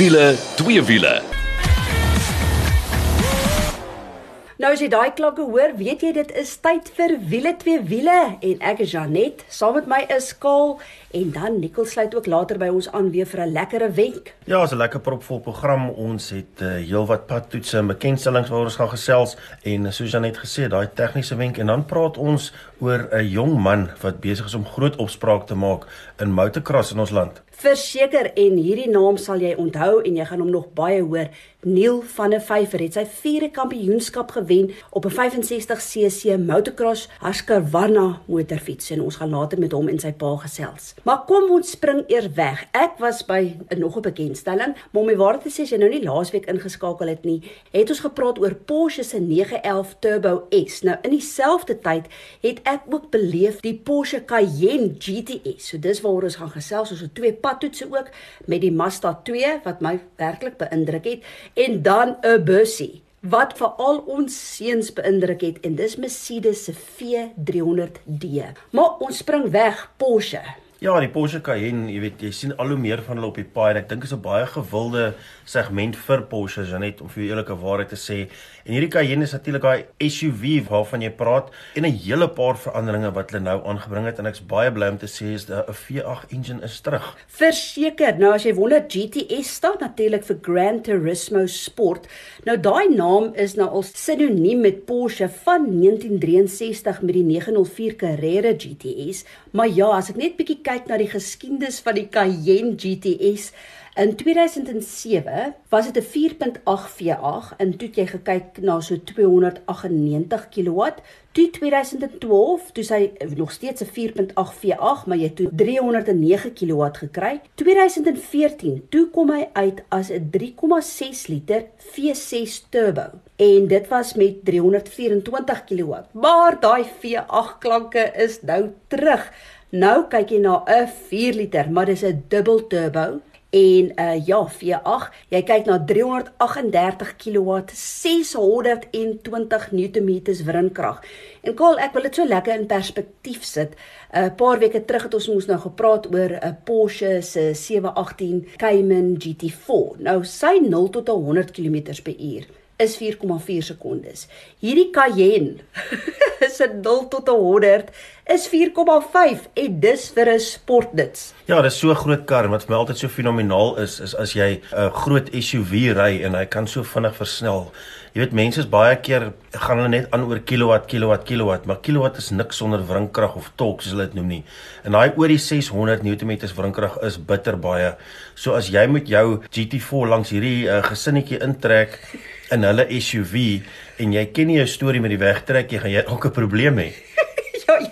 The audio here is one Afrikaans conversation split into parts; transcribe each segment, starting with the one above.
Wiele, twee wiele. Nou as jy daai klanke hoor, weet jy dit is tyd vir wiele twee wiele en ek is Janet, saam met my is Kaal en dan Nicole sluit ook later by ons aan weer vir 'n lekkere wenk. Ja, is 'n lekker propvol program. Ons het uh, heelwat padtoetse en bekendstellings waaroor ons gaan gesels en uh, soos Janet gesê, daai tegniese wenk en dan praat ons oor 'n jong man wat besig is om groot opspraak te maak in motocross in ons land. Verseker en hierdie naam sal jy onthou en jy gaan hom nog baie hoor. Neil van der Vyver het sy vierde kampioenskap gewen op 'n 65cc motocross Husqvarna motorfiets en ons gaan later met hom en sy pa gesels. Maar kom ons spring eers weg. Ek was by 'n nog 'n bekendstelling, maar om die waarheid te sê, as jy nou nie laasweek ingeskakel het nie, het ons gepraat oor Porsche se 911 Turbo S. Nou in dieselfde tyd het ek ook beleef die Porsche Cayenne GTS. So dis waaroor ons gaan gesels. Ons het twee padtoetse ook met die Mazda 2 wat my werklik beïndruk het en dan 'n bussie wat veral ons seuns beïndruk het en dis Mercedes se V300D. Maar ons spring weg Porsche. Ja, die Porsche Cayenne, jy weet, jy sien al hoe meer van hulle op die paai. Ek dink is 'n baie gewilde segment vir Porsche, Janet, om vir jou eerlike waarheid te sê. En hierdie Cayenne is natuurlik daai SUV waarvan jy praat en 'n hele paar veranderinge wat hulle nou aangebring het en ek's baie bly om te sê is 'n V8 engine is terug. Verseker. Nou as jy wonder GTS staan natuurlik vir Gran Turismo Sport. Nou daai naam is nou al sinoniem met Porsche van 1963 met die 904 Carrera GTS. Maar ja, as ek net bietjie kyk na die geskiedenis van die Cayenne GTS In 2007 was dit 'n 4.8 V8 en toe jy gekyk na so 298 kW. Toe 2012, toe sy nog steeds 'n 4.8 V8, maar jy toe 309 kW gekry. 2014, toe kom hy uit as 'n 3,6 liter V6 turbo en dit was met 324 kW. Maar daai V8 klanke is nou terug. Nou kyk jy na 'n 4 liter, maar dis 'n dubbel turbo en uh ja, V8, jy kyk na 338 kW, 620 Nm wrinkrag. En Kaal, ek wil dit so lekker in perspektief sit. 'n uh, Paar weke terug het ons mos nou gepraat oor 'n uh, Porsche se 718 Cayman GT4. Nou sy 0 tot 100 km/h is 4,4 sekondes. Hierdie Cayenne is 'n 0 tot 100 is 4,5 en dis vir 'n sportnuts. Ja, dis so groot kar wat vir my altyd so fenomenaal is, is as jy 'n groot SUV ry en hy kan so vinnig versnel. Jy weet mense is baie keer gaan hulle net aan oor kilowatt, kilowatt, kilowatt, maar kilowatt is niks sonder wrinkrag of torque soos hulle dit noem nie. En daai oor die 600 Nm wrinkrag is bitter baie. So as jy met jou GT4 langs hierdie uh, gesinnetjie intrek in hulle SUV en jy ken nie jou storie met die wegtrek jy gaan jy ook 'n probleem hê.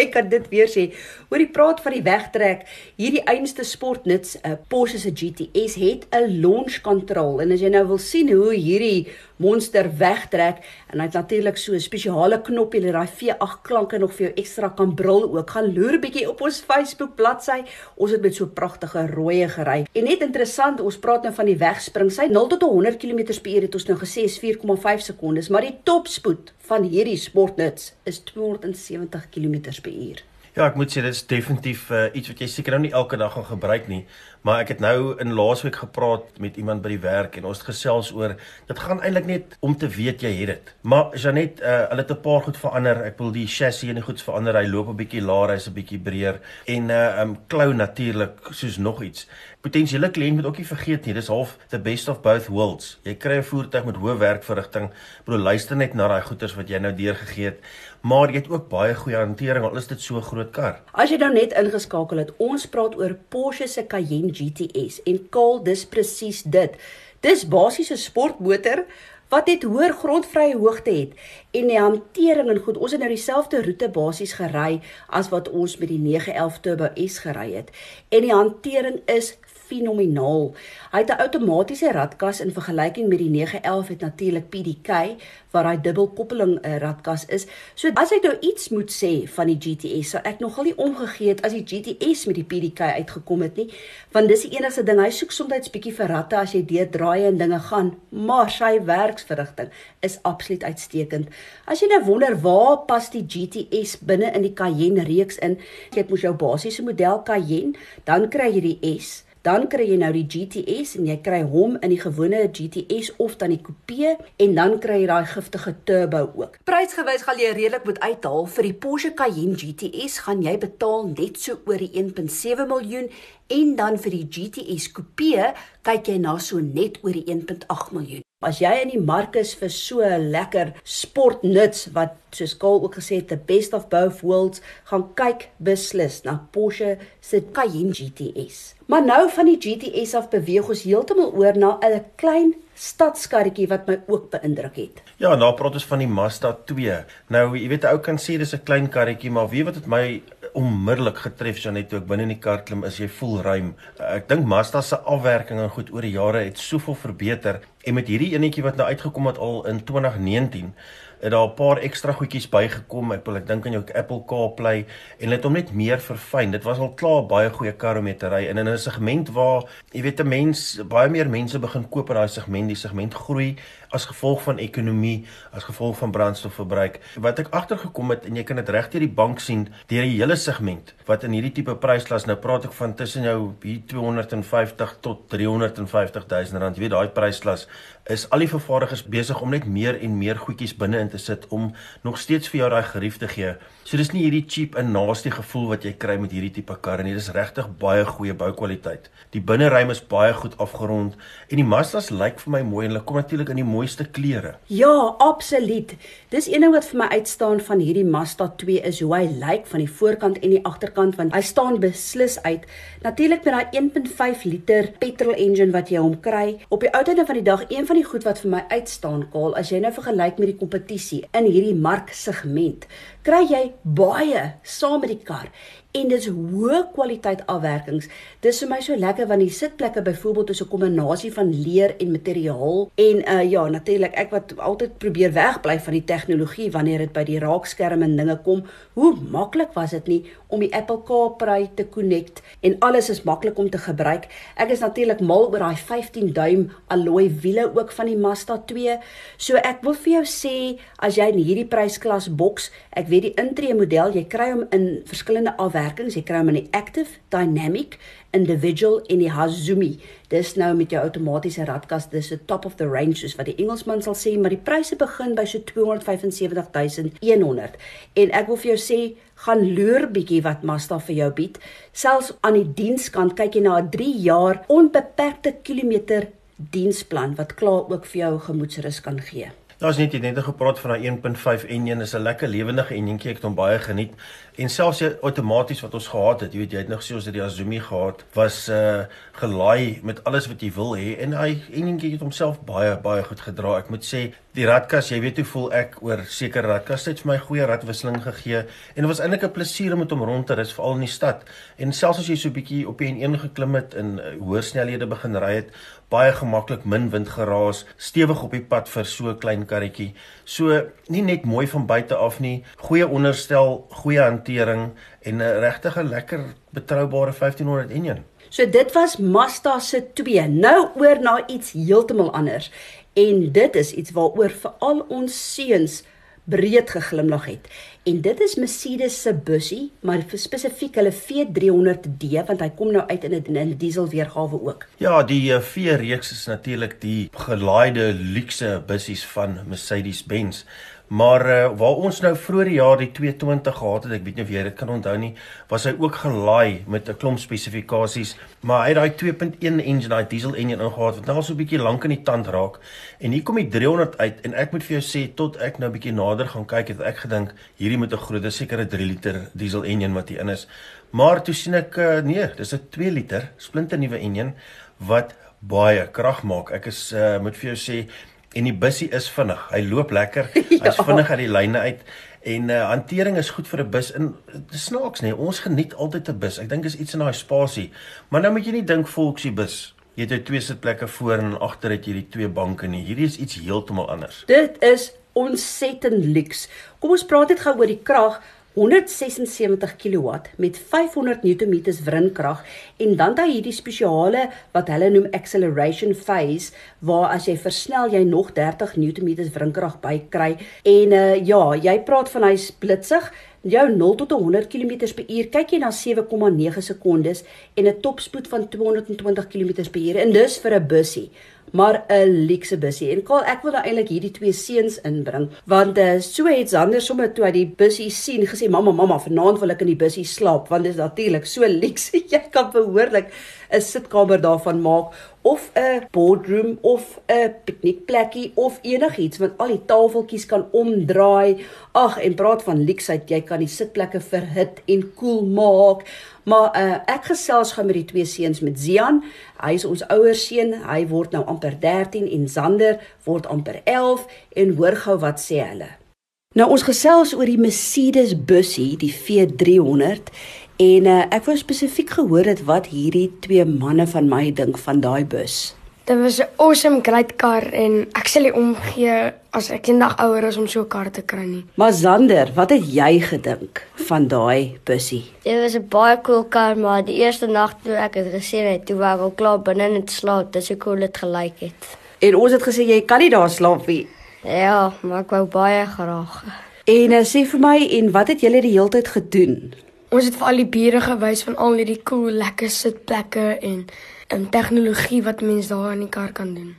Jy kan dit weer sê. Hoor die praat van die wegtrek. Hierdie einste sportnuts, 'n uh, Porsche se GTS het 'n launch control en as jy nou wil sien hoe hierdie monster wegtrek en hy het natuurlik so 'n spesiale knoppie dat daai V8 klanke nog vir jou ekstra kan brul ook. Gaan loer bietjie op ons Facebook bladsy. Ons het met so pragtige rooi gery. En net interessant, ons praat nou van die wegspring. Sy 0 tot 100 km/h het ons nou gesê is 4,5 sekondes, maar die topspoed van hierdie sportnuts is 270 km/h. Ja, ek moet sê dit is definitief uh, iets wat jy seker nou nie elke dag gaan gebruik nie, maar ek het nou in laasweek gepraat met iemand by die werk en ons het gesels oor dit gaan eintlik net om te weet jy het dit. Maar Janet, uh, hulle het 'n paar goed verander. Ek wil die chassis en die goeds verander. Hy loop 'n bietjie laer, hy's 'n bietjie breër en uh um klou natuurlik soos nog iets. Potensiële kliënt moet ook nie vergeet nie, dis half the best of both worlds. Jy kry 'n voertuig met hoë werkverrigting. Bro, luister net na daai goeders wat jy nou deurgegee het maar jy het ook baie goeie hantering al is dit so groot kar. As jy nou net ingeskakel het, ons praat oor Porsche se Cayenne GTS en kaal dis presies dit. Dis basies 'n sportmotor wat net hoër grondvrye hoogte het en die hantering en goed. Ons het nou dieselfde roete basies gery as wat ons met die 911 Turbo S gery het. En die hantering is fenomenaal. Hy het 'n outomatiese radkas in vergelyking met die 911 het natuurlik PDK waar hy dubbelkoppeling 'n uh, radkas is. So as ek nou iets moet sê van die GTS, sou ek nogal nie omgegee het as die GTS met die PDK uitgekom het nie, want dis die enigste ding hy soek soms bietjie vir ratte as jy deur draai en dinge gaan, maar sy werksverrigting is absoluut uitstekend. As jy nou wonder waar pas die GTS binne in die Cayenne reeks in, jy het mos jou basiese model Cayenne, dan kry jy die S Dan kry jy nou die GTS en jy kry hom in die gewone GTS of dan die coupe en dan kry jy daai giftige turbo ook. Prysgewys gaan jy redelik moet uithaal vir die Porsche Cayenne GTS gaan jy betaal net so oor die 1.7 miljoen en dan vir die GTS coupe kyk jy na so net oor die 1.8 miljoen. As jy in die mark is vir so lekker sportnuts wat soos Kaal ook gesê het, the best of both worlds, gaan kyk beslis na Porsche se Cayenne GTS. Maar nou van die GTS af beweeg ons heeltemal oor na 'n klein stadskarretjie wat my ook beïndruk het. Ja, nou praat ons van die Mazda 2. Nou, jy weet 'n ou kan sê dis 'n klein karretjie, maar weet wat het my onmiddellik getref Janet toe ek binne in die kar klim is jy voel ruim. Ek dink Mazda se afwerking en goed oor die jare het soveel verbeter en met hierdie enetjie wat nou uitgekom het al in 2019 het daar 'n paar ekstra goedjies bygekom. Ek wil ek dink aan jou Apple CarPlay en dit hom net meer verfyn. Dit was al klaar baie goeie kar om mee te ry en in 'n segment waar jy weet 'n mens baie meer mense begin koop in daai segment, die segment groei as gevolg van ekonomie, as gevolg van brandstofverbruik. Wat ek agtergekom het en jy kan dit reg deur die bank sien, deur die hele segment wat in hierdie tipe prysklas nou praat ek van tussen jou hier 250 tot 350 000 rand. Jy weet daai prysklas is al die vervaardigers besig om net meer en meer goedjies binne in te sit om nog steeds vir jou daai gerief te gee. So dis nie hierdie cheap en nasty gevoel wat jy kry met hierdie tipe karre nie. Dis regtig baie goeie boukwaliteit. Die binneruim is baie goed afgerond en die Mazdas lyk vir my mooi en hulle kom natuurlik in die mooiste kleure. Ja, absoluut. Dis een ding wat vir my uitstaan van hierdie Mazda 2 is hoe hy lyk van die voorkant en die agterkant want hy staan beslis uit. Natuurlik met daai 1.5 liter petrol engine wat jy hom kry. Op die ou tyd van die dag, een van die goed wat vir my uitstaan, Kaal, as jy nou vergelyk met die kompetisie in hierdie marksegment, kry jy baie saam met die kar en dis hoë kwaliteit afwerkings. Dis vir my so lekker want die sitplekke byvoorbeeld is 'n kombinasie van leer en materiaal en uh ja, natuurlik ek wat altyd probeer wegbly van die tegnologie wanneer dit by die raakskerm en dinge kom. Hoe maklik was dit nie om die Apple CarPlay te connect en alles is maklik om te gebruik. Ek is natuurlik mal oor daai 15 duim alloy wiele ook van die Mazda 2. So ek wil vir jou sê as jy in hierdie prysklas boks, ek weet die intree model, jy kry hom in verskillende afwerkings werkings. Jy kry hom in die active, dynamic, individual en die Hazumi. Dis nou met jou outomatiese radkas, dis 'n top of the range soos wat die Engelsman sal sê, maar die pryse begin by so 275100. En ek wil vir jou sê, gaan loer bietjie wat Mazda vir jou bied. Selfs aan die dienskant kyk jy na 'n 3 jaar onbeperkte kilometer diensplan wat klaar ook vir jou gemoedsrus kan gee. Daar's net net gepraat van daai 1.5 enjin is 'n lekker lewendige enjintjie ek het hom baie geniet en selfs jy outomaties wat ons gehad het jy weet jy het nog gesê ons het die Azumi gehad was uh gelaai met alles wat jy wil hê. En hy enjintjie het homself baie baie goed gedra. Ek moet sê die radkas jy weet hoe voel ek oor sekere radkas het vir my goeie radwisseling gegee. En dit was eintlik 'n plesier om met hom rond te ry veral in die stad. En selfs as jy so bietjie op die N1 geklim het en uh, hoër snelhede begin ry het baie gemaklik min wind geraas stewig op die pad vir so 'n klein karretjie. So nie net mooi van buite af nie, goeie onderstel, goeie hantering en 'n regtig 'n lekker betroubare 1500 enjin. So dit was Mazda se 2. Nou oor na iets heeltemal anders. En dit is iets waaroor veral ons seuns breed geglimlag het. En dit is Mercedes se bussie, maar spesifiek hulle V300D want hy kom nou uit in 'n diesel weergawe ook. Ja, die eh, V-reeks is natuurlik die gelaaide luukse bussies van Mercedes-Benz. Maar uh, waar ons nou vroeër jaar die 220 gehad het, ek weet nie of jy dit kan onthou nie, was hy ook gelaai met 'n klomp spesifikasies, maar hy het daai 2.1 engine, daai diesel engine ingehaat wat nou al so 'n bietjie lank in die tand raak. En hier kom die 300 uit en ek moet vir jou sê tot ek nou 'n bietjie nader gaan kyk het ek gedink hierdie moet 'n groot, sekere 3 liter diesel engine wat hier in is. Maar toe sien ek uh, nee, dis 'n 2 liter splinte nuwe engine wat baie krag maak. Ek is uh, moet vir jou sê en die bussie is vinnig. Hy loop lekker. ja. Hy's vinnig uit die lyne uit en uh, hantering is goed vir 'n bus. In dis snaaks nê, ons geniet altyd 'n bus. Ek dink is iets in daai spasie. Maar nou moet jy nie dink volksie bus. Jy het twee sitplekke voor en agter het jy die twee banke nie. Hierdie is iets heeltemal anders. Dit is ontsettend luks. Kom ons praat net gou oor die krag. 176 kW met 500 Nm wrinkrag en dan daai hierdie spesiale wat hulle noem acceleration phase waar as jy versnel jy nog 30 Nm wrinkrag by kry en uh, ja jy praat van hy's blitsig. Jou 0 tot 100 km/h kyk jy na 7,9 sekondes en 'n topspoed van 220 km/h en dis vir 'n bussie maar 'n luxe bussie. En Kaal, ek wil nou eintlik hierdie twee seuns inbring want uh, so het Zander sommer toe hy die bussie sien gesê mamma mamma vanaand wil ek in die bussie slaap want dit is natuurlik so luxe jy kan behoorlik 'n sitkamer daarvan maak of 'n boardroom of 'n piknikplekkie of enigiets want al die tafeltjies kan omdraai. Ag en praat van luksheid, jy kan die sitplekke verhit en koel maak. Maar uh, ek gesels gou met die twee seuns met Zian. Hy is ons ouer seun. Hy word nou amper 13 en Zander word amper 11 en hoor gou wat sê hulle. Nou ons gesels oor die Mercedes bussie, die V300 en uh, ek wou spesifiek gehoor het wat hierdie twee manne van my dink van daai bus. Dit was 'n awesome great kar en ek sal nie omgee as ek eendag ouer is om so 'n kar te kry nie. Maar Zander, wat het jy gedink van daai bussie? Dit was 'n baie cool kar, maar die eerste nag toe ek dit gesien het, toe wou ek al klaar binne net slaap, dis hoe cool dit gelyk het. En ons het gesê jy kan nie daar slaap nie. Ja, maar ek wou baie graag. En uh, sê vir my, en wat het julle die hele tyd gedoen? Ons het vir al die bure gewys van al hierdie cool lekker sitplekke en en tegnologie wat mens daar in die kar kan doen.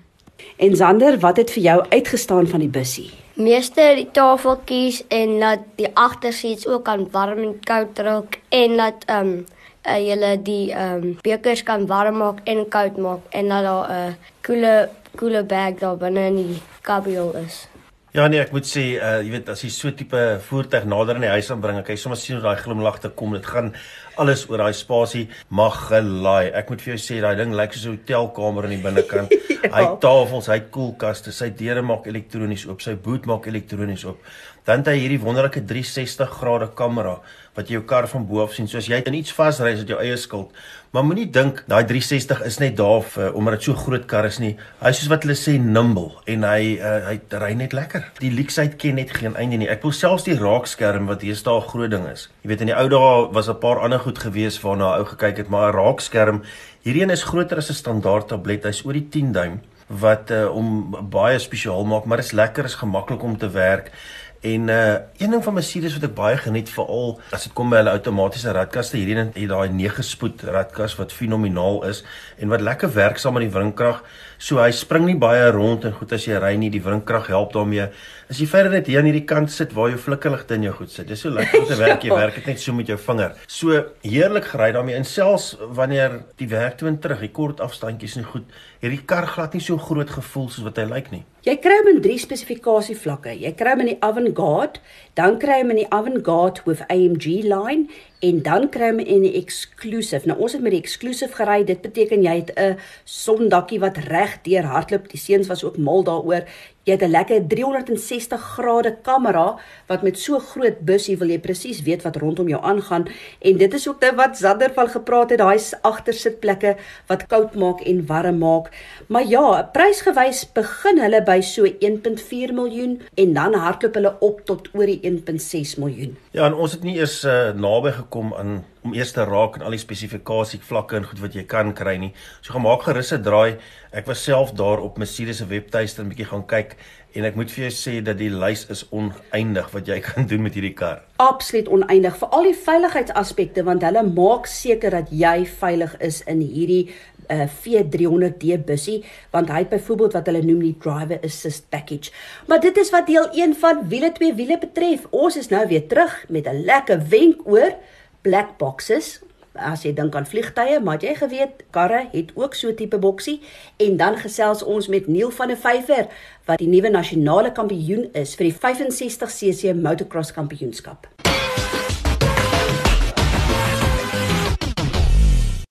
En Zander, wat het vir jou uitgestaan van die bussie? Meeste die tafeltjies en dat die agtersiets ook kan warm en koud raak en dat ehm um, uh, jy die ehm um, bekers kan warm maak en koud maak en dat daar 'n uh, koele koele bag daar binne in die cabrio is. Ja nee, ek moet sê, uh jy weet as jy so tipe voertuig nader in die huis aanbring, kan jy sommer sien hoe daai glimlag te kom. Dit gaan alles oor daai spasie mag gelaai. Ek moet vir jou sê daai ding lyk soos 'n hotelkamer aan die binnekant. ja. Hy tafels, hy koelkaste, sy deure maak elektronies oop, sy boot maak elektronies oop. Dan het hy hierdie wonderlike 360 grade kamera wat jy jou kar van bo af sien. So as jy in iets vasry, is dit jou eie skuld. Maar moenie dink daai 360 is net daar vir omdat dit so groot kar is nie. Hy soos wat hulle sê nimble en hy uh, hy ry net lekker. Die leksheid ken net geen einde nie. Ek wil selfs die raakskerm wat hier staan 'n groot ding is. Jy weet in die ou dae was 'n paar ander goed gewees waarna ou gekyk het, maar 'n raakskerm, hierdie een is groter as 'n standaard tablet. Hy's oor die 10 duim wat uh, om baie spesiaal maak, maar is lekker, is gemaklik om te werk. En uh een ding van Mercedes wat ek baie geniet veral as dit kom by hulle outomatiese radkaste hierdie het daai 9 spoed radkas wat fenomenaal is en wat lekker werk saam met die wringkrag. So hy spring nie baie rond en goed as jy ry nie, die wringkrag help daarmee. As jy verder net hier aan hierdie kant sit waar jou flikkerligte in jou goed sit. Dis so lekker om te werk, jy werk dit net so met jou vinger. So heerlik gery daarmee en selfs wanneer die werk toe en terug, die kort afstandjies en goed, hierdie kar glad nie so groot gevoel soos wat hy lyk nie. Jy kry hom in drie spesifikasievlakke. Jy kry hom in die Avantgarde, dan kry hom in die Avantgarde with AMG line en dan kry hom in die Exclusive. Nou ons het met die Exclusive gery. Dit beteken jy het 'n sondakkie wat reg deur hardloop. Die seuns was ook mal daaroor. Jy het 'n lekker 360 grade kamera wat met so groot bussie wil jy presies weet wat rondom jou aangaan en dit is ook nou wat Zander van gepraat het daai agtersitplekke wat koud maak en warm maak. Maar ja, prysgewys begin hulle by so 1.4 miljoen en dan hardloop hulle op tot oor die 1.6 miljoen. Ja, en ons het nie eers uh, naby gekom aan om eers te raak aan al die spesifikasie vlakke en goed wat jy kan kry nie. So gemaak gerus 'n draai. Ek was self daar op Mercedes se webtuiste 'n bietjie gaan kyk en ek moet vir jou sê dat die lys is oneindig wat jy kan doen met hierdie kar. Absoluut oneindig vir al die veiligheidsaspekte want hulle maak seker dat jy veilig is in hierdie uh, V300D bussie want hy het byvoorbeeld wat hulle noem die driver assist package. Maar dit is wat deel 1 van wiele twee wiele betref. Ons is nou weer terug met 'n lekker wenk oor black boxes. As jy dink aan vliegtye, maar jy geweet karre het ook so tipe boksie en dan gesels ons met Neil van der Vyver wat die nuwe nasionale kampioen is vir die 65cc motocross kampioenskap.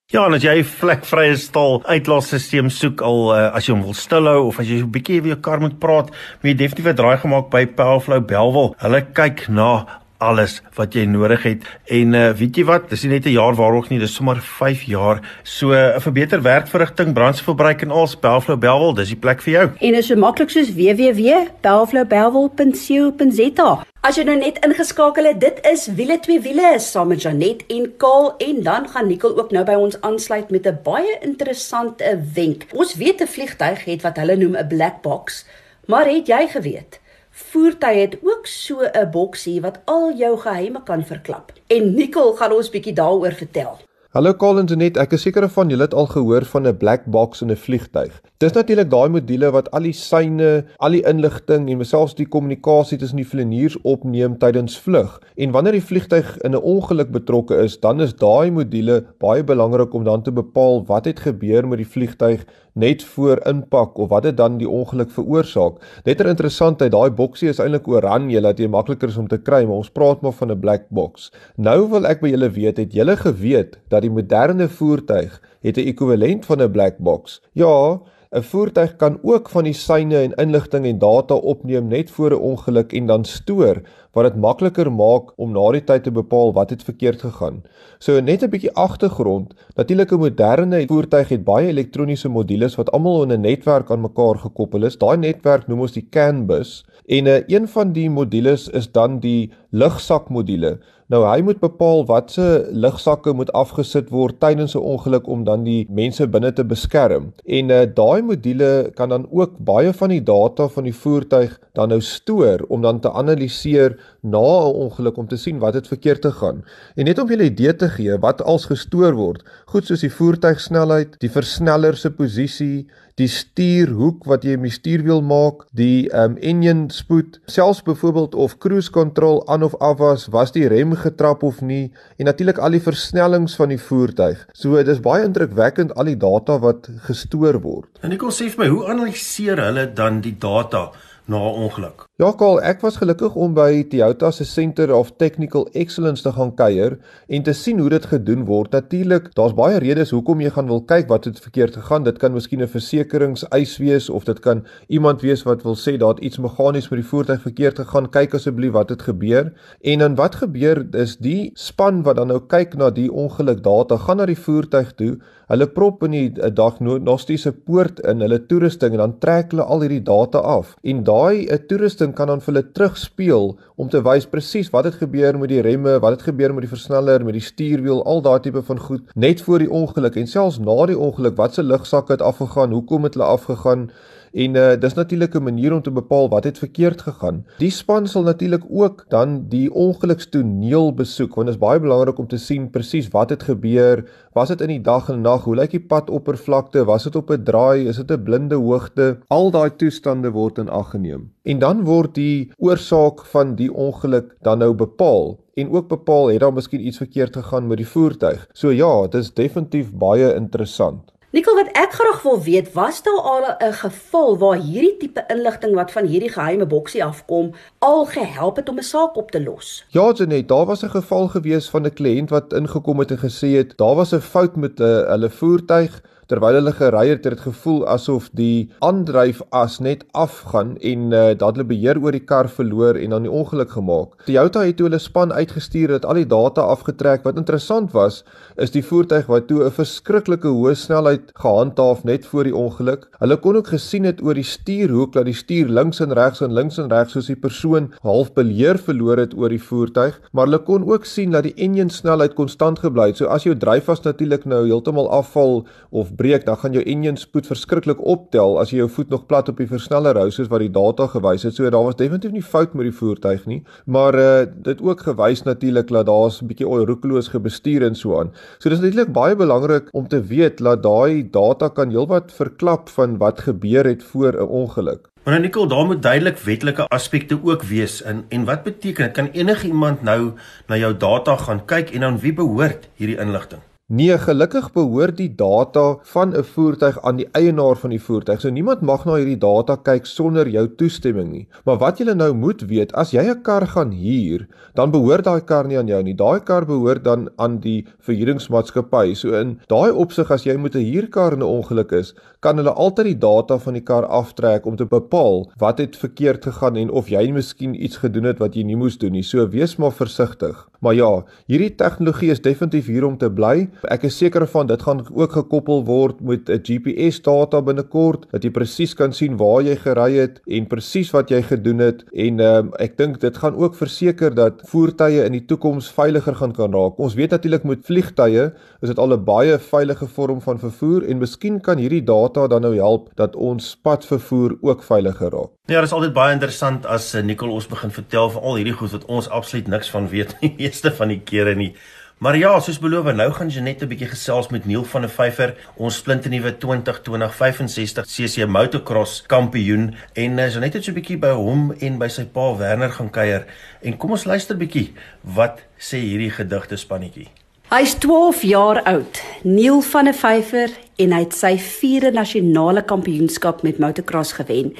Ja, en as jy 'n vlekvrye stal uitlaatstelsel soek al uh, as jy hom wil stilhou of as jy 'n bietjie weer jou kar moet praat, moet jy definitief 'n draai gemaak by Powerflow Belwel. Hulle kyk na alles wat jy nodig het. En uh, weet jy wat, dis nie net 'n jaar waarog nie, dis sommer 5 jaar. So uh, vir beter werkverrigting, brandstofverbruik en al, Bellflow Bellwel, dis die plek vir jou. En is so maklik soos www.bellflowbellwel.co.za. As jy nou net ingeskakel het, dit is wiele twee wiele saam met Janet en Kaal en dan gaan Nicole ook nou by ons aansluit met 'n baie interessante wenk. Ons weet 'n vliegtyg het wat hulle noem 'n black box, maar het jy geweet voertuie het ook so 'n boksie wat al jou geheime kan verklap. En Nicole gaan ons bietjie daaroor vertel. Hallo Collins en net, ek is seker van julle het al gehoor van 'n black box in 'n vliegtyg. Dis natuurlik daai module wat al die syne, al die inligting en selfs die kommunikasie tussen die vlieëniers opneem tydens vlug. En wanneer die vliegtyg in 'n ongeluk betrokke is, dan is daai module baie belangrik om dan te bepaal wat het gebeur met die vliegtyg net voor inpak of wat het dan die ongeluk veroorsaak. Net 'n interessantheid, daai boksie is eintlik oranje dat jy makliker is om te kry, maar ons praat maar van 'n black box. Nou wil ek by julle weet, het julle geweet dat die moderne voertuig het 'n ekwivalent van 'n black box? Ja, 'n Voertuig kan ook van die syne en inligting en data opneem net voor 'n ongeluk en dan stoor wat dit makliker maak om na die tyd te bepaal wat het verkeerd gegaan. So net 'n bietjie agtergrond. Natuurlik 'n moderne voertuig het baie elektroniese modules wat almal in 'n netwerk aan mekaar gekoppel is. Daai netwerk noem ons die CAN bus en 'n uh, een van die modules is dan die lugsak module. Nou hy moet bepaal watse lugsakke moet afgesit word tydens 'n ongeluk om dan die mense binne te beskerm. En uh, daai module kan dan ook baie van die data van die voertuig dan nou stoor om dan te analiseer na 'n ongeluk om te sien wat het verkeerd gegaan. En net om julle idee te gee wat als gestoor word, goed soos die voertuigsnelheid, die versneller se posisie, die stuurhoek wat jy met die stuurwiel maak, die um engine spoed, selfs byvoorbeeld of cruise control aan of af was, was die rem getrap of nie en natuurlik al die versnellings van die voertuig. So dit is baie indrukwekkend al die data wat gestoor word. En ek wil sê vir my, hoe analiseer hulle dan die data na 'n ongeluk? Ja, Karl, ek was gelukkig om by Toyota se Center of Technical Excellence te gaan kuier en te sien hoe dit gedoen word. Natuurlik, daar's baie redes hoekom jy gaan wil kyk wat het verkeerd gegaan. Dit kan miskien 'n versekeringseis wees of dit kan iemand wees wat wil sê daar het iets meganies met die voertuig verkeerd gegaan. Kyk asseblief wat het gebeur. En dan wat gebeur is die span wat dan nou kyk na die ongeluk data, gaan na die voertuig toe. Hulle prop in die eh, diagnostiese poort in hulle toerusting en dan trek hulle al hierdie data af. En daai 'n toerusting kan dan vir hulle terugspeel om te wys presies wat het gebeur met die remme, wat het gebeur met die versneller, met die stuurwiel, al daai tipe van goed net voor die ongeluk en selfs na die ongeluk, wat se lugsakke het afgegaan, hoekom het hulle afgegaan? En uh, dis natuurlik 'n manier om te bepaal wat het verkeerd gegaan. Die span sal natuurlik ook dan die ongelukstoneel besoek want dit is baie belangrik om te sien presies wat het gebeur. Was dit in die dag en nag? Hoe lyk die padoppervlakte? Was dit op 'n draai? Is dit 'n blinde hoogte? Al daai toestande word in ag geneem. En dan word die oorsaak van die ongeluk dan nou bepaal en ook bepaal het daar miskien iets verkeerd gegaan met die voertuig. So ja, dit is definitief baie interessant. Nikkel wat ek graag wil weet, was daar al 'n geval waar hierdie tipe inligting wat van hierdie geheime boksie afkom, al gehelp het om 'n saak op te los? Ja, Janet, daar was 'n geval gewees van 'n kliënt wat ingekom het en gesê het daar was 'n fout met 'n uh, hulle voertuig terwyl hulle gery het, het dit gevoel asof die aandryfas net afgaan en uh, dat hulle beheer oor die kar verloor en dan die ongeluk gemaak. Toyota het toe hulle span uitgestuur dat al die data afgetrek. Wat interessant was, is die voertuig wat toe 'n verskriklike hoë snelheid gehandhaaf net voor die ongeluk. Hulle kon ook gesien het oor die stuurhoek dat die stuur links en regs en links en regs soos die persoon half beheer verloor het oor die voertuig, maar hulle kon ook sien dat die enjin snelheid konstant gebly het. So as jou dryfas natuurlik nou heeltemal afval of breek, dan gaan jou engine spoed verskriklik optel as jy jou voet nog plat op die versneller hou soos wat die data gewys het. So daar was definitief nie fout met die voertuig nie, maar uh dit ook gewys natuurlik dat daar's 'n bietjie roekeloos gebestuur en so aan. So dis natuurlik baie belangrik om te weet dat daai data kan heelwat verklap van wat gebeur het voor 'n ongeluk. Maar nou Nicole, daar moet duidelik wetlike aspekte ook wees in en wat beteken? Kan enige iemand nou na jou data gaan kyk en aan wie behoort hierdie inligting? Nee, gelukkig behoort die data van 'n voertuig aan die eienaar van die voertuig. So niemand mag na hierdie data kyk sonder jou toestemming nie. Maar wat jy nou moet weet, as jy 'n kar gaan huur, dan behoort daai kar nie aan jou nie. Daai kar behoort dan aan die verhuuringsmaatskappy. So in daai opsig as jy met 'n huurkar in 'n ongeluk is, kan hulle altyd die data van die kar aftrek om te bepaal wat het verkeerd gegaan en of jy miskien iets gedoen het wat jy nie moes doen nie. So wees maar versigtig. Maar ja, hierdie tegnologie is definitief hier om te bly Ek is seker van dit gaan ook gekoppel word met 'n GPS data binnekort dat jy presies kan sien waar jy gery het en presies wat jy gedoen het en um, ek dink dit gaan ook verseker dat voertuie in die toekoms veiliger gaan kan raak. Ons weet natuurlik met vliegtye is dit al 'n baie veilige vorm van vervoer en miskien kan hierdie data dan nou help dat ons padvervoer ook veiliger raak. Ja, dit is altyd baie interessant as eh, Nicole ons begin vertel van al hierdie goed wat ons absoluut niks van weet nie, meeste van die kere nie. Maar ja, soos beloof, nou gaan Janet 'n bietjie gesels met Neil van der Vyver, ons splinternuwe 2020-65 CC motocross kampioen. En uh, Janet het so 'n bietjie by hom en by sy pa Werner gaan kuier. En kom ons luister bietjie wat sê hierdie gedigte spannetjie. Hy's 12 jaar oud, Neil van der Vyver en hy het sy 4de nasionale kampioenskap met motocross gewen.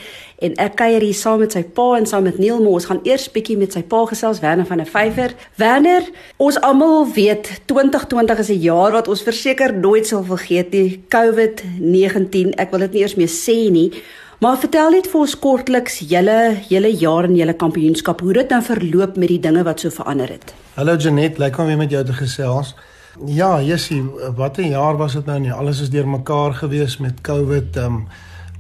En ek kuier hier saam met sy pa en saam met Neil, maar ons gaan eers bietjie met sy pa gesels, Werner van der Vyver. Werner, ons almal weet 2020 is 'n jaar wat ons verseker nooit sal vergeet nie. COVID-19, ek wil dit nie eers meer sê nie. Maar vertel net vir ons kortliks julle hele jaar en julle kampioenskap, hoe dit nou verloop met die dinge wat so verander het. Hallo Janet, lekker om weer met jou te gesels. Ja, Jessie, wat 'n jaar was dit nou nie. Alles is deurmekaar gewees met COVID. Um,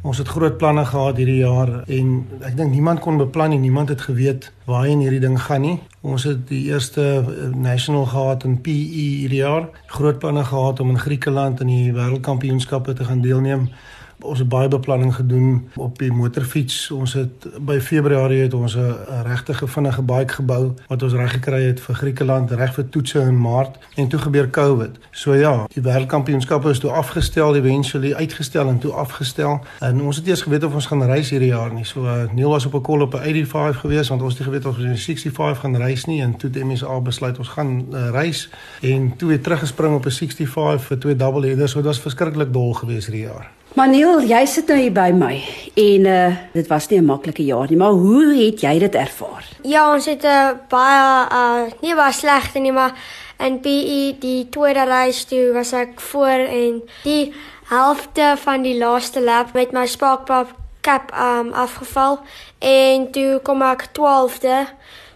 ons het groot planne gehad hierdie jaar en ek dink niemand kon beplan nie. Niemand het geweet waarheen hierdie ding gaan nie. Ons het die eerste eh, national gehad in PE hierdie jaar. Groot planne gehad om in Griekeland aan die wêreldkampioenskappe te gaan deelneem. Ons het baie beplanning gedoen op die motorfiets. Ons het by Februarie het ons 'n regte vinnige bike gebou wat ons reg gekry het vir Griekeland reg vir toetse in Maart en toe gebeur COVID. So ja, die wêreldkampioenskappe is toe afgestel, eventually uitgestel en toe afgestel. En ons het eers geweet of ons gaan reis hierdie jaar nie. So uh, Neil was op 'n call op 'n 85 gewees want ons het geweet of ons in 'n 65 gaan reis nie en toe het MSA besluit ons gaan uh, reis en toe weer teruggespring op 'n 65 vir twee double headers. So dit was verskriklik dol geweest hierdie jaar. Maniel, jy sit nou hier by my en uh dit was nie 'n maklike jaar nie, maar hoe het jy dit ervaar? Ja, ons het 'n uh, baie uh nie baie slegte nie, maar in PE die tweede reis toe was ek voor en die helfte van die laaste lap met my sparkpop cap um afgeval. En toe kom ek 12de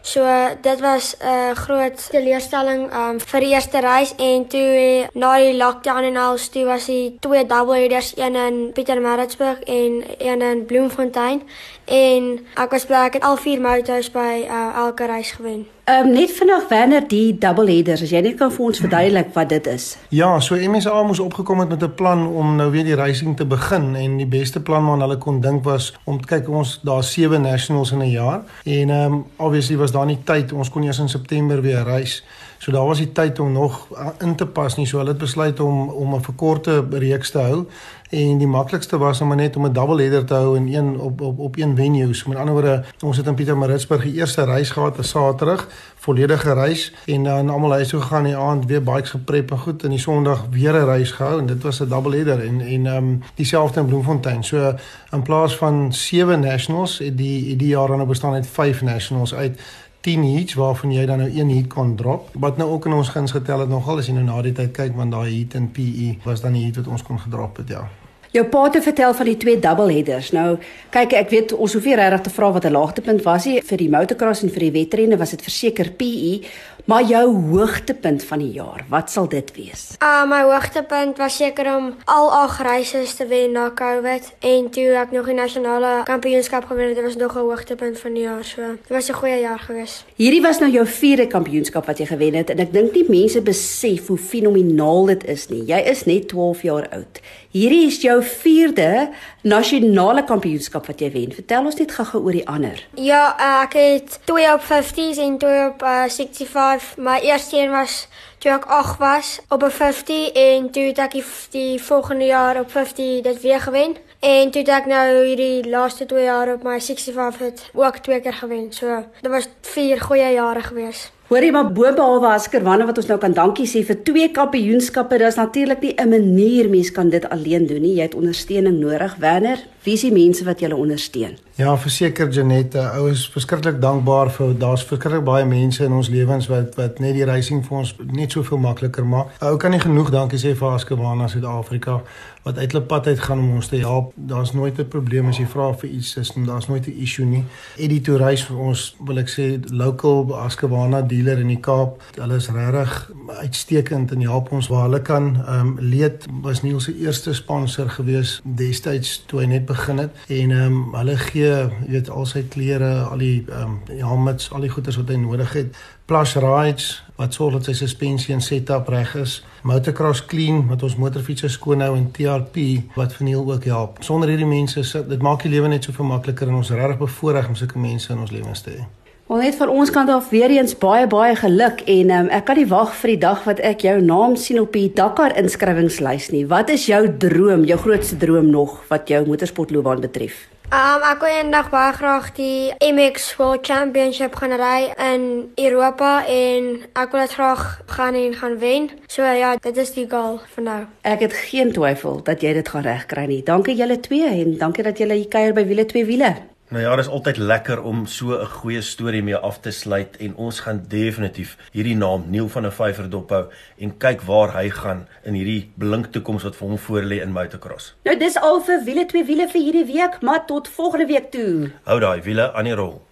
So dit was 'n uh, groot teleurstelling um, vir die eerste reis. En toe na die lockdown en al toe was die twee double headers een in Pietermaritzburg en een in Bloemfontein. En ek was bly ek het al vier motors by uh, elke reis gewen. Ehm um, net vinnig Werner die double headers as jy net kan vir ons verduidelik wat dit is. Ja, so MSA moes opgekom het met 'n plan om nou weer die racing te begin en die beste plan wat hulle kon dink was om te kyk ons daar sewe nationals in 'n jaar en ehm um, obviously was daar nie tyd ons kon eers in September weer reis. So daar was nie tyd om nog in te pas nie. So hulle het besluit om om 'n verkorte reeks te hou en die maklikste was om net om 'n double header te hou in een op op op een venue. So met ander woorde, ons het in Pietermaritzburg die eerste reis gehad, 'n Saterdag, volledige reis en dan almal huis toe gegaan die aand weer bikes geprep en goed en die Sondag weer 'n reis gehou en dit was 'n double header en en ehm um, dieselfde in Bloemfontein. So in plaas van 7 nationals het die die jaar dan nou bestaan uit 5 nationals uit 10 heats waarvan jy dan nou een heat kon drop. Wat nou ook in ons guns getel het nogal as jy nou na die tyd kyk want daai heat in PE was dan die heat wat ons kon gedrop het, ja jou pa te vertel van die twee double headers. Nou, kyk ek weet ons hoef nie regtig te vra wat 'n laagtepunt was nie vir die motocross en vir die wedrenne was dit verseker PE, maar jou hoogtepunt van die jaar, wat sal dit wees? Ah, uh, my hoogtepunt was seker om al ag reise te wen na COVID en toe ek nog die nasionale kampioenskap gewen het, dit was nog 'n hoogtepunt van die jaar, so. Dit was 'n goeie jaar gewees. Hierdie was nou jou vierde kampioenskap wat jy gewen het en ek dink nie mense besef hoe fenomenaal dit is nie. Jy is net 12 jaar oud. Hierdie is jou 4de nasionale kampioenskap wat jy wen. Vertel ons net gou-gou oor die ander. Ja, uh, ek het 2 op 50s en 2 op uh, 65. My eerste een was toe ek 8 was op 'n 50 en toe het ek die, die volgende jaar op 50 dit weer gewen. En toe het ek nou hierdie laaste 2 jaar op my 65 het ook twee keer gewen. So, dit was 4 goeie jare gewees. Hoorie maar bo behalwe Askerwanne wat ons nou kan dankie sê vir twee kampioenskappe, dis natuurlik nie 'n manier mens kan dit alleen doen nie. Jy het ondersteuning nodig, Werner. Wie is die mense wat julle ondersteun? Ja, verseker Janette, ou is verskriklik dankbaar vir daar's verskriklik baie mense in ons lewens wat wat net die reising vir ons net soveel makliker maak. Ou kan nie genoeg dankie sê vir Askebana Suid-Afrika wat uit hulle pad uit gaan om ons te help. Daar's nooit 'n probleem as jy vra vir iets, is daar's nooit 'n issue nie. Edito reis vir ons, wil ek sê, local Askebana dealer in die Kaap. Hulle is regtig uitstekend en help ons waar hulle kan. Ehm um, Leed was Niels se eerste sponsor gewees destyds toe hy net begin het en ehm um, hulle gee jy weet, al sy klere, al die ehm um, helmets, al die goeders wat hy nodig het. Plus rides wat sorg dat sy suspensie en setup reg is. Motocross clean wat ons motorfietsse skoon hou en TRP wat verniel ook help. Sonder hierdie mense, dit maak die lewe net so veel makliker en ons regtig bevoorreg om sulke mense in ons lewens te hê. Wel net van ons kant af weer eens baie baie geluk en um, ek kan nie wag vir die dag wat ek jou naam sien op die Dakar inskrywingslys nie. Wat is jou droom, jou grootste droom nog wat jou motorsportloopbaan betref? Um ek wil eendag baie graag die MX World Championship gaan ry in Europa en ek wil dit graag gaan en gaan wen. So ja, dit is die goal vir nou. Ek het geen twyfel dat jy dit gaan regkry nie. Dankie julle twee en dankie dat julle hier kuier by Wiele 2 Wiele. Nou ja, dit is altyd lekker om so 'n goeie storie mee af te sluit en ons gaan definitief hierdie naam Neil van der Vyver dophou en kyk waar hy gaan in hierdie blink toekoms wat vir hom voorlê in motocross. Nou dis al vir wiele twee wiele vir hierdie week, maar tot volgende week toe. Hou daai wiele aan die rol.